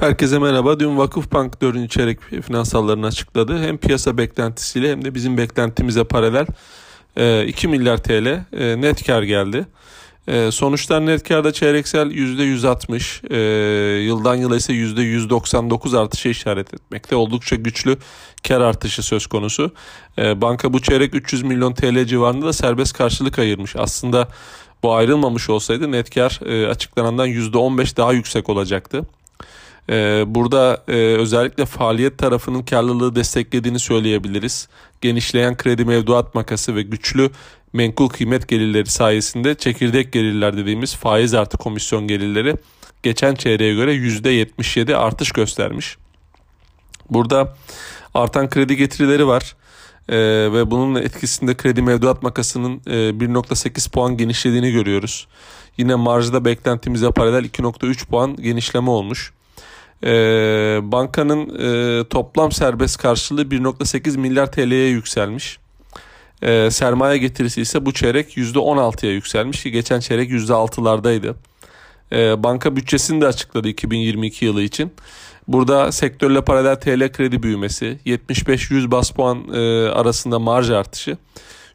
Herkese merhaba. Dün Vakıfbank 4. çeyrek finansallarını açıkladı. Hem piyasa beklentisiyle hem de bizim beklentimize paralel 2 e, milyar TL e, net kar geldi. E, sonuçlar net karda çeyreksel %160, yıldan yıla ise %199 artışa işaret etmekte. Oldukça güçlü kar artışı söz konusu. Banka bu çeyrek 300 milyon TL civarında da serbest karşılık ayırmış. Aslında bu ayrılmamış olsaydı net kar açıklanandan %15 daha yüksek olacaktı. Ee, burada e, özellikle faaliyet tarafının karlılığı desteklediğini söyleyebiliriz. Genişleyen kredi mevduat makası ve güçlü menkul kıymet gelirleri sayesinde çekirdek gelirler dediğimiz faiz artı komisyon gelirleri geçen çeyreğe göre %77 artış göstermiş. Burada artan kredi getirileri var. Ee, ve bunun etkisinde kredi mevduat makasının e, 1.8 puan genişlediğini görüyoruz. Yine marjda beklentimize paralel 2.3 puan genişleme olmuş. E, bankanın e, toplam serbest karşılığı 1.8 milyar TL'ye yükselmiş. E, sermaye getirisi ise bu çeyrek %16'ya yükselmiş ki geçen çeyrek %6'lardaydı. E, banka bütçesini de açıkladı 2022 yılı için. Burada sektörle paralel TL kredi büyümesi, 75-100 bas puan e, arasında marj artışı,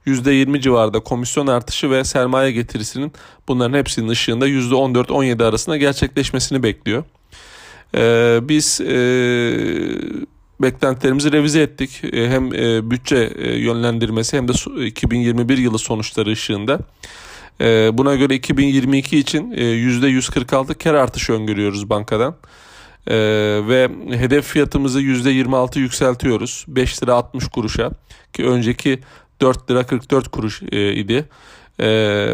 %20 civarında komisyon artışı ve sermaye getirisinin bunların hepsinin ışığında %14-17 arasında gerçekleşmesini bekliyor. Ee, biz e, beklentilerimizi revize ettik. E, hem e, bütçe e, yönlendirmesi hem de 2021 yılı sonuçları ışığında. E, buna göre 2022 için e, %146 kar artışı öngörüyoruz bankadan. E, ve hedef fiyatımızı %26 yükseltiyoruz. 5 lira 60 kuruşa ki önceki 4 lira 44 kuruş e, idi. E,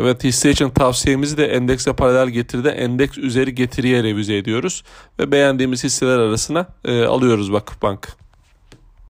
ve hisse için tavsiyemizi de endekse paralel getiride endeks üzeri getiriye revize ediyoruz. Ve beğendiğimiz hisseler arasına e, alıyoruz Vakıfbank.